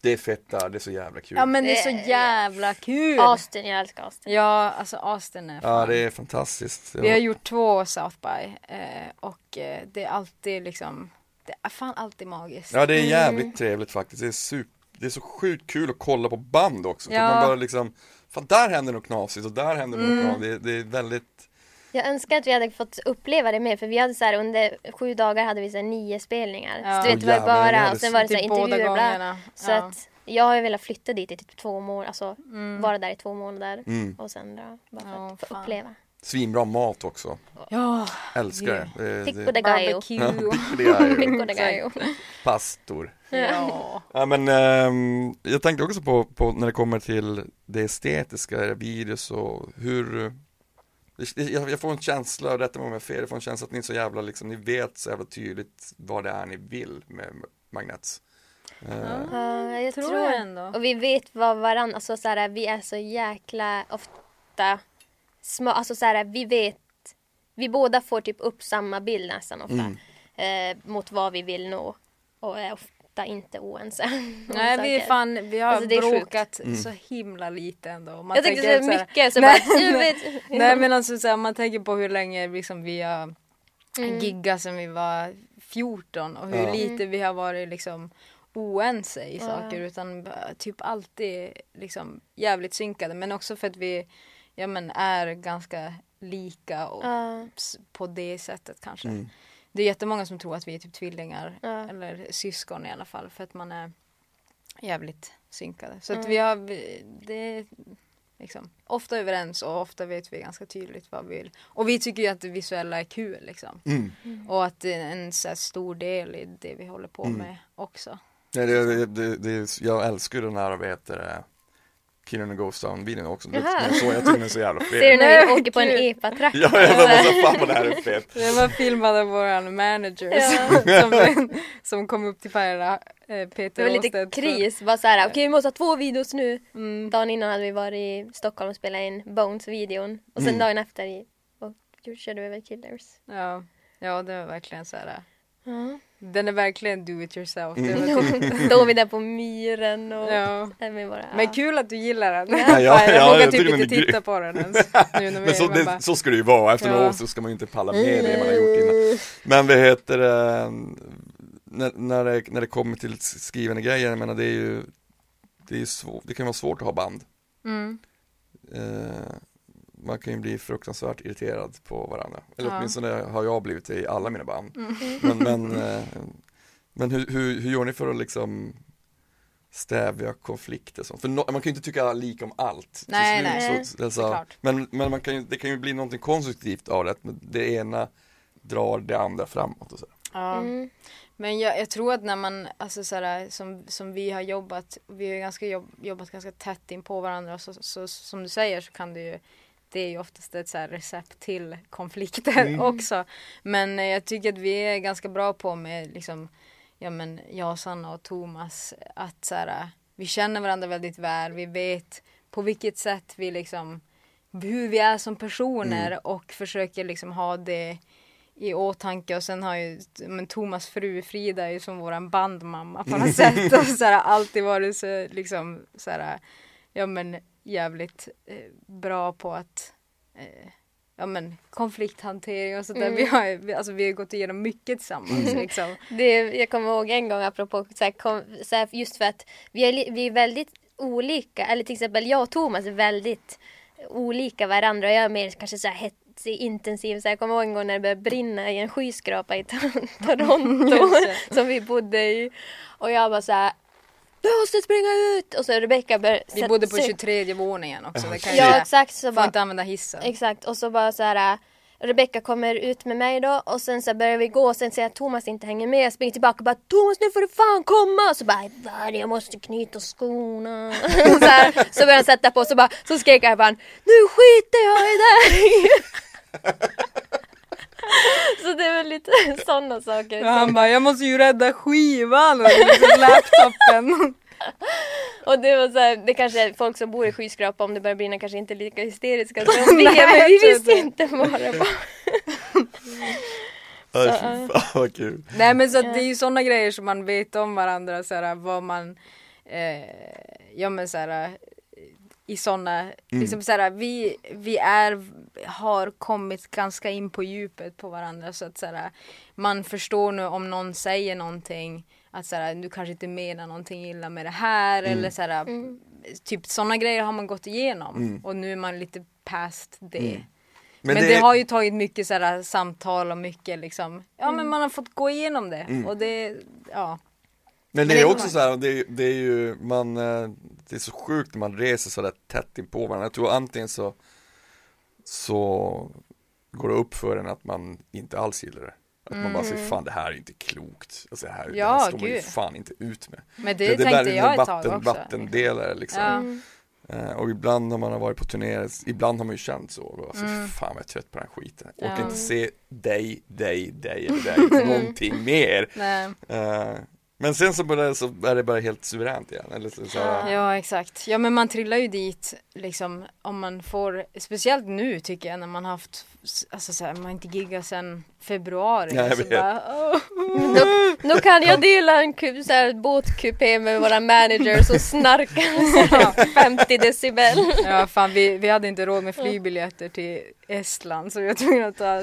Det är fett där, det är så jävla kul. Ja men det är så jävla kul! Austin, jag älskar Austin. Ja, alltså Austin är fan. Ja det är fantastiskt. Vi har gjort två South by eh, och eh, det är alltid liksom, det är fan alltid magiskt. Ja det är jävligt mm. trevligt faktiskt. Det är, super, det är så sjukt kul att kolla på band också. Ja. För man bara liksom, fan där händer något knasigt och där händer mm. något knasigt. Det, det är väldigt jag önskar att vi hade fått uppleva det mer för vi hade så här, under sju dagar hade vi så här, nio spelningar. Ja. Så du vet, det var bara och sen var det så här, intervjuer Så ja. att jag har ju velat flytta dit i typ två månader, alltså mm. vara där i två månader mm. och sen dra, bara för att få uppleva. Svinbra mat också. Ja. Älskar yeah. det. Pico de gallo. *laughs* Pico de gallo. Pastor. Ja. ja men um, jag tänkte också på, på, när det kommer till det estetiska, videos och hur jag, jag får en känsla, rätta mig om jag är fel, jag får en känsla att ni är så jävla liksom, ni vet så jävla tydligt vad det är ni vill med Magnets. Uh, jag tror, tror ändå. Och vi vet vad varandra, alltså så här, vi är så jäkla ofta små, alltså så här, vi vet, vi båda får typ upp samma bild nästan ofta. Mm. Eh, mot vad vi vill nå. Och är ofta inte oense. Nej vi är fan, vi har alltså, bråkat mm. så himla lite ändå. Man jag tänkte så mycket så *laughs* nej, bara, vet. nej men alltså så här, man tänker på hur länge liksom, vi har mm. giggat sen vi var 14 och hur ja. lite vi har varit liksom oense i saker utan typ alltid liksom jävligt synkade men också för att vi ja, men är ganska lika och uh. på det sättet kanske. Mm. Det är jättemånga som tror att vi är typ tvillingar uh. eller syskon i alla fall för att man är jävligt synkade. Så att vi har, det är liksom, ofta överens och ofta vet vi ganska tydligt vad vi vill. Och vi tycker ju att det visuella är kul liksom. Mm. Mm. Och att det är en så stor del i det vi håller på mm. med också. Ja, det, det, det, jag älskar den här, vad heter det, Killen Ghost Town videon också. Men så, jag tycker den är så jävla fet. Ser du när vi åker på en epa-tracka? ja, jag bara så fan vad det här är fet. *laughs* Det var filmad av våran manager ja. som, som kom upp till Färjestad, eh, Peter Det var lite kris, bara såhär okej okay, vi måste ha två videos nu. Mm. Dagen innan hade vi varit i Stockholm och spelat in Bones-videon och sen mm. dagen efter i, och körde vi över Killers. Ja, ja det var verkligen såhär Mm. Den är verkligen do it yourself. Mm. Står *laughs* vi där på myren och ja. bara, Men kul att du gillar den. Ja, *laughs* ja, jag ja, vågar jag typ inte titta på den ens. *laughs* Nu när Men så, det, bara... så ska det ju vara, efter några år så ska man ju inte palla med det man har gjort innan. Men vad heter det, när, när, det, när det kommer till skrivande grejer, jag menar det är ju det, är svår, det kan vara svårt att ha band. Mm. Uh, man kan ju bli fruktansvärt irriterad på varandra. Eller ja. åtminstone har jag blivit det i alla mina band. Mm. Men, men, eh, men hur, hur, hur gör ni för att liksom stävja konflikter sånt? För no, man kan ju inte tycka lika om allt. Nej, nej, så, alltså, men, men man kan ju, det kan ju bli någonting konstruktivt av det, att det ena drar det andra framåt och så. Ja. Mm. Men jag, jag, tror att när man, alltså såhär, som, som vi har jobbat, vi har ganska jobb, jobbat ganska tätt in på varandra så, så, som du säger så kan det ju det är ju oftast ett så recept till konflikter mm. också. Men eh, jag tycker att vi är ganska bra på med liksom, ja men jag, Sanna och Thomas att så här, vi känner varandra väldigt väl. Vi vet på vilket sätt vi liksom, hur vi är som personer mm. och försöker liksom ha det i åtanke och sen har ju men Thomas fru Frida är ju som våran bandmamma på något *laughs* sätt och så här, alltid varit så liksom så här, ja men jävligt eh, bra på att eh, ja men konflikthantering och sådär. Mm. Vi, har, alltså, vi har gått igenom mycket tillsammans. Liksom. *laughs* det, jag kommer ihåg en gång apropå så här, kom, så här, just för att vi är, vi är väldigt olika. Eller till exempel jag och Thomas är väldigt olika varandra. Jag är mer kanske så här hetsig, intensiv. Så jag kommer ihåg en gång när det började brinna i en skyskrapa i *laughs* Toronto som vi bodde i. Och jag bara så här, du måste springa ut! Och så Rebecka börjar Vi bodde på 23 våningen också. Det kan ja exakt. Så får bara, inte använda hissen. Exakt och så bara så här. Äh, Rebecka kommer ut med mig då och sen så börjar vi gå och sen ser jag att Thomas inte hänger med. Jag springer tillbaka och bara Thomas nu får du fan komma! Så bara vad jag måste knyta skorna. *laughs* så, här, så börjar han sätta på så bara så skrek jag bara Nu skiter jag i dig! *laughs* *laughs* Så det är väl lite *laughs* sådana saker. Ja, han bara, jag måste ju rädda skivan och liksom *laughs* laptopen. Och det var så här, det kanske är folk som bor i skyskrapa om det börjar brinna kanske inte är lika hysteriska som vi är, men vi visste inte vad det var. Så, fan vad kul. Nej men så det är ju sådana grejer som man vet om varandra, så här, vad man eh, Ja men så här, i sådana, mm. liksom så vi, vi är, har kommit ganska in på djupet på varandra så att så man förstår nu om någon säger någonting att så du kanske inte menar någonting illa med det här mm. eller så mm. typ sådana grejer har man gått igenom mm. och nu är man lite past det. Mm. Men, men det... det... har ju tagit mycket så samtal och mycket liksom, ja men mm. man har fått gå igenom det och det, ja. Men det är också så här, det, det, är ju, man, eh, det är så sjukt när man reser så där tätt in på varandra. Jag tror antingen så så går det upp för en att man inte alls gillar det. Att mm. man bara säger mm. fan det här är inte klokt. Alltså, det här, ja, det här står man ju fan inte ut med. Men det, det, det tänkte jag ett vatten, tag också. Vattendelare liksom. Ja. Uh, och ibland när man har varit på turné, ibland har man ju känt så. Alltså, mm. Fan vad jag är trött på den här skiten. Jag orkar inte se dig, dig, dig eller dig, *laughs* någonting mer. Uh, men sen så, bara, så är det bara helt suveränt igen. Eller så, så Ja exakt. Ja men man trillar ju dit liksom om man får, speciellt nu tycker jag när man haft, alltså så här, man inte giggat sedan februari. Ja, jag vet. Bara, oh. nu, nu, kan jag dela en så här, båtkupé med våra managers och snarka 50 decibel. Ja fan vi, vi hade inte råd med flygbiljetter till Estland så vi var tvungna att ta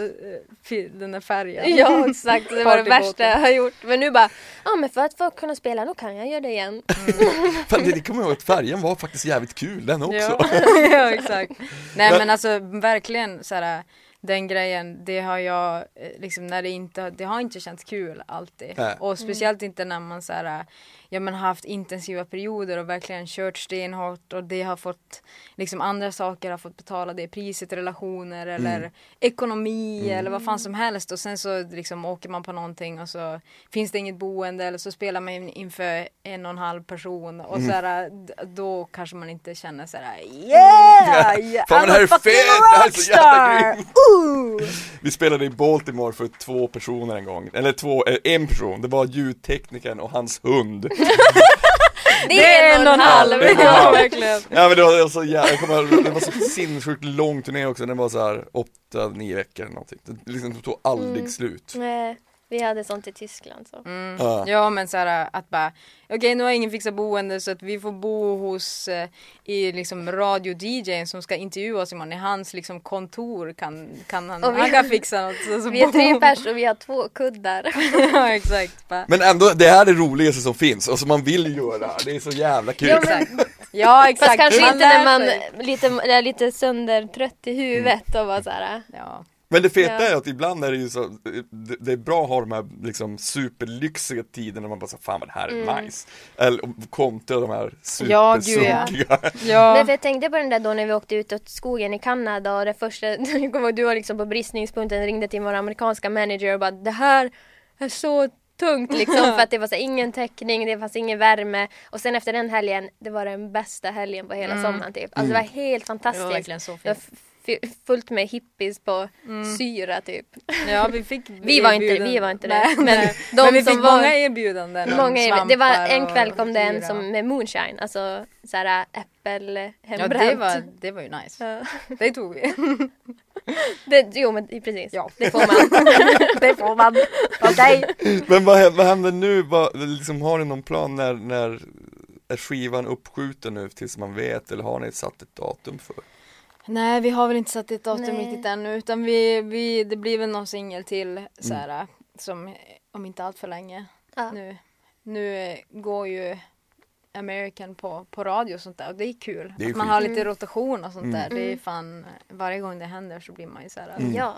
den där färjan. *laughs* Ja exakt, det var det värsta jag har gjort. Men nu bara, ja ah, men för att få kunna spela, nu kan jag göra det igen. Mm. Fan, det, det kommer jag ihåg att färjan var faktiskt jävligt kul den också. Ja, *laughs* ja exakt. Nej men alltså verkligen så här den grejen, det har jag eh, liksom när det inte, det har inte känts kul alltid. Nej. Och speciellt inte när man så här, ja men haft intensiva perioder och verkligen kört stenhårt och det har fått liksom andra saker har fått betala det priset, relationer eller mm. ekonomi mm. eller vad fan som helst och sen så liksom åker man på någonting och så finns det inget boende eller så spelar man inför en och en halv person och mm. så här, då kanske man inte känner så här yeah! *laughs* yeah fan, I'm det här är fett! Det här är så jävla grymt! Vi spelade i Baltimore för två personer en gång, eller två, eh, en person, det var ljudteknikern och hans hund *laughs* det är en och en halv! Ja, verkligen. Ja men det var så jävla, det var så sinnessjukt lång turné också, den var så här 8-9 veckor eller någonting. Det liksom tog aldrig mm. slut. Nej. Vi hade sånt i Tyskland så. Mm. Ja. ja men såhär att bara Okej okay, nu har ingen fixat boende så att vi får bo hos eh, i liksom radio-DJn som ska intervjua oss imorgon. I hans liksom kontor kan, kan han, vi, han kan fixa något. Så, så *laughs* vi är tre pers och vi har två kuddar. *laughs* ja exakt. Bara. Men ändå det här är det roligaste som finns och som man vill göra. Det är så jävla kul. Ja, men, ja exakt. Fast kanske man inte när man lite, är lite söndertrött i huvudet mm. och bara såhär. Ja. Men det feta ja. är att ibland är det ju så, det, är bra att ha de här liksom superlyxiga tiderna när man bara så fan vad det här är mm. nice. Eller kontra de här supersunkiga. Ja, *laughs* ja. Nej, för jag tänkte på den där då när vi åkte ut åt skogen i Kanada och det första, *laughs* du var liksom på bristningspunkten, ringde till vår amerikanska manager och bara det här är så tungt liksom för att det var så ingen täckning, det fanns ingen värme och sen efter den helgen, det var den bästa helgen på hela mm. sommaren typ. Alltså det var helt fantastiskt. Det var verkligen så fint fullt med hippies på mm. syra typ. Ja vi fick *laughs* vi var inte, vi var inte det. *laughs* Men, de men vi fick var, många erbjudanden. Många, det var en kväll kom det en som med moonshine, alltså såhär äppel hembränt. Ja det var, det var ju nice. Ja. Det tog vi. *laughs* Det, jo men precis, ja. det får man. det får man. Okay. Men vad, vad händer nu? Vad, liksom, har ni någon plan när, när är skivan uppskjuten nu tills man vet eller har ni satt ett datum för? Nej vi har väl inte satt ett datum Nej. riktigt ännu utan vi, vi, det blir väl någon singel till såhär mm. som om inte allt för länge ja. nu. Nu går ju American på, på radio och sånt där och det är kul. Det är att man har lite rotation och sånt mm. där. Det är mm. fan, varje gång det händer så blir man ju såhär. Mm. Ja.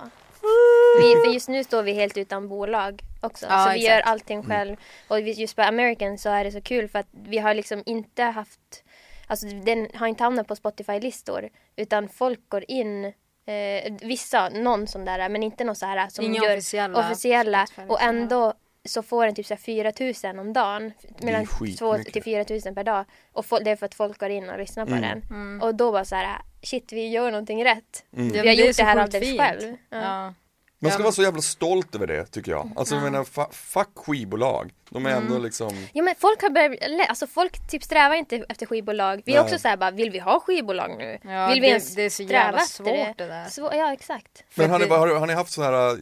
Vi, för just nu står vi helt utan bolag också. Ja, så vi exakt. gör allting mm. själv. Och just på American så är det så kul för att vi har liksom inte haft Alltså den har inte hamnat på Spotify-listor. Utan folk går in eh, vissa, någon sån där, men inte någon så här som Inga gör officiella, officiella och ändå så får den typ så 4 000 om dagen. Mellan 2 till 4 000 per dag. Och det är för att folk går in och lyssnar på mm. den. Mm. Och då bara så här, shit vi gör någonting rätt. Mm. Vi har gjort det här alldeles själv. Ja. Ja. Man ska vara så jävla stolt över det tycker jag. Alltså jag menar, fuck skivbolag. De är ändå mm. liksom Ja men folk har börjat, alltså folk typ strävar inte efter skivbolag. Vi är också såhär bara, vill vi ha skivbolag nu? Ja, vill vi ens det är så jävla svårt det? det där. Svår, ja exakt. Men har ni, har, har ni haft så här,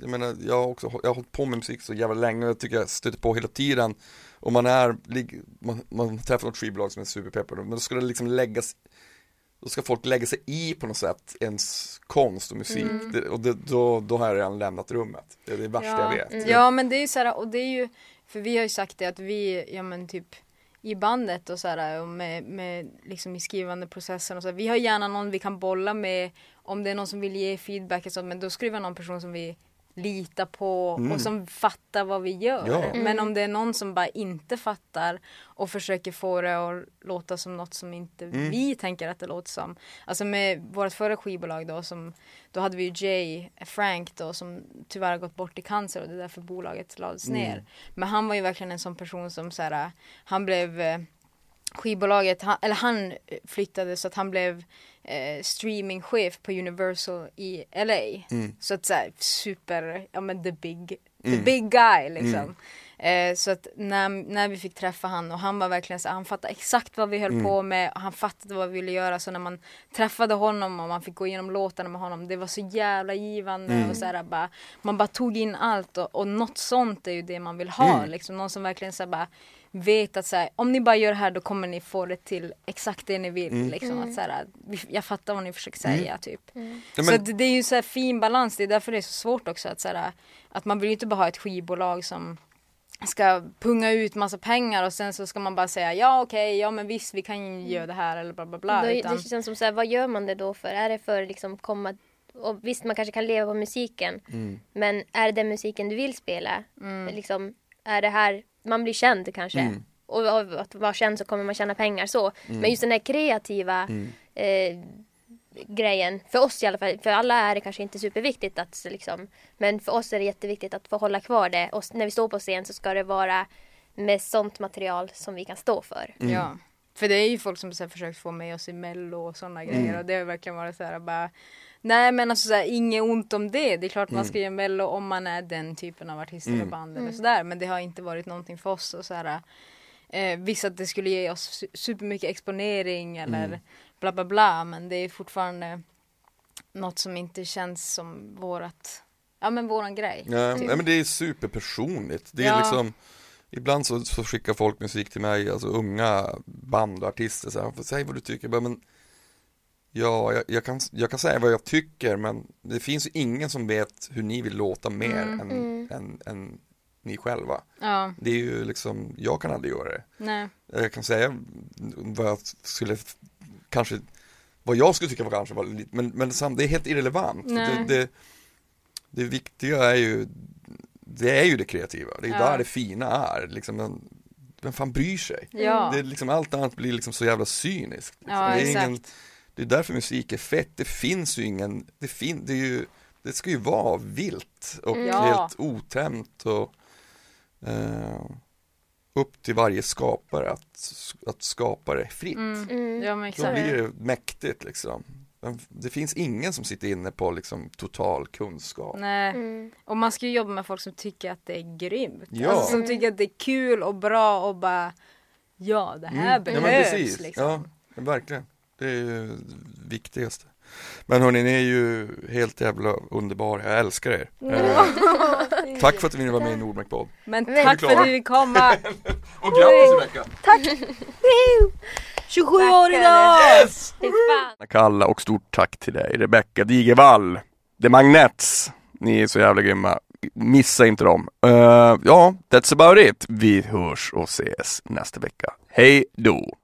jag menar jag har också, jag har hållit på med musik så jävla länge och jag tycker jag stöter på hela tiden. Och man är, man, man träffar något skivbolag som är superpeppar, men då ska det liksom läggas då ska folk lägga sig i på något sätt ens konst och musik mm. det, och det, då, då har jag redan lämnat rummet. Det är det värsta ja. jag vet. Mm. Ja men det är ju såhär, och det är ju, för vi har ju sagt det att vi, ja men typ i bandet och sådär och med, med liksom i skrivande processen och så. Vi har gärna någon vi kan bolla med om det är någon som vill ge feedback och sånt men då vara någon person som vi litar på mm. och som fattar vad vi gör. Ja. Mm. Men om det är någon som bara inte fattar och försöker få det att låta som något som inte mm. vi tänker att det låter som. Alltså med vårt förra skivbolag då som då hade vi ju Jay Frank då som tyvärr har gått bort i cancer och det är därför bolaget lades mm. ner. Men han var ju verkligen en sån person som så här, han blev eh, skivbolaget, han, eller han flyttade så att han blev eh, streamingchef på Universal i LA. Mm. Så att såhär super, ja men the big, the mm. big guy liksom. Mm. Eh, så att när, när vi fick träffa han och han var verkligen så han fattade exakt vad vi höll mm. på med och han fattade vad vi ville göra så när man träffade honom och man fick gå igenom låtarna med honom det var så jävla givande mm. och så här, bara, man bara tog in allt och, och något sånt är ju det man vill ha mm. liksom någon som verkligen så här, bara vet att så här, om ni bara gör det här då kommer ni få det till exakt det ni vill. Mm. Liksom, att, så här, jag fattar vad ni försöker säga mm. typ. Mm. Så men... det, det, är ju så här fin balans, det är därför det är så svårt också att, så här, att man vill ju inte bara ha ett skivbolag som ska punga ut massa pengar och sen så ska man bara säga ja okej, okay, ja men visst vi kan ju göra det här eller bla bla bla. Då, utan... Det känns som så här, vad gör man det då för? Är det för liksom komma och visst man kanske kan leva på musiken mm. men är det den musiken du vill spela? Mm. Liksom, är det här man blir känd kanske. Mm. Och av att vara känd så kommer man tjäna pengar så. Mm. Men just den där kreativa mm. eh, grejen, för oss i alla fall, för alla är det kanske inte superviktigt att liksom, men för oss är det jätteviktigt att få hålla kvar det och när vi står på scen så ska det vara med sånt material som vi kan stå för. Mm. Ja. För det är ju folk som har försökt få med oss i mello och sådana mm. grejer och det har verkligen varit så här bara Nej men alltså såhär, inget ont om det. Det är klart man mm. ska göra mello om man är den typen av artist eller mm. band eller mm. sådär. Men det har inte varit någonting för oss. Och såhär, eh, visst att det skulle ge oss supermycket exponering eller mm. bla bla bla. Men det är fortfarande något som inte känns som vårat, ja men våran grej. Ja, typ. Nej men det är superpersonligt. Det är ja. liksom Ibland så, så, skickar folk musik till mig, alltså unga band och artister så här, säg vad du tycker, men Ja, jag, jag, kan, jag kan säga vad jag tycker men det finns ju ingen som vet hur ni vill låta mer mm, än, mm. Än, än, ni själva. Ja. Det är ju liksom, jag kan aldrig göra det. Nej. Jag kan säga vad jag skulle, kanske, vad jag skulle tycka var kanske var lite, men, men det är helt irrelevant. Det, det, det, viktiga är ju, det är ju det kreativa, det är ja. där det fina är. Liksom, vem fan bryr sig? Ja. Det är liksom, allt annat blir liksom så jävla cyniskt. Liksom. Ja, det är exakt. ingen, det är därför musik är fett, det finns ju ingen, det, fin, det, är ju, det ska ju vara vilt och mm. helt otämt och eh, upp till varje skapare att, att skapa det fritt. Mm. Mm. Ja, men Då blir det mäktigt liksom. Det finns ingen som sitter inne på liksom total kunskap. Nej, mm. och man ska ju jobba med folk som tycker att det är grymt. Ja. Alltså, som tycker att det är kul och bra och bara Ja, det här mm. behövs ja, liksom. Ja, verkligen. Det är ju viktigaste. Men hörni, ni är ju helt jävla underbara. Jag älskar er. Mm. tack för att ni ville vara med i Nordmark Bob. Men tack för att du vill komma. *laughs* Och grattis Rebecka. Tack. 27 år idag. Yes. Kalla och stort tack till dig Rebecka Digevall. The Magnets. Ni är så jävla grymma. Missa inte dem. Uh, ja, that's about it. Vi hörs och ses nästa vecka. Hej då.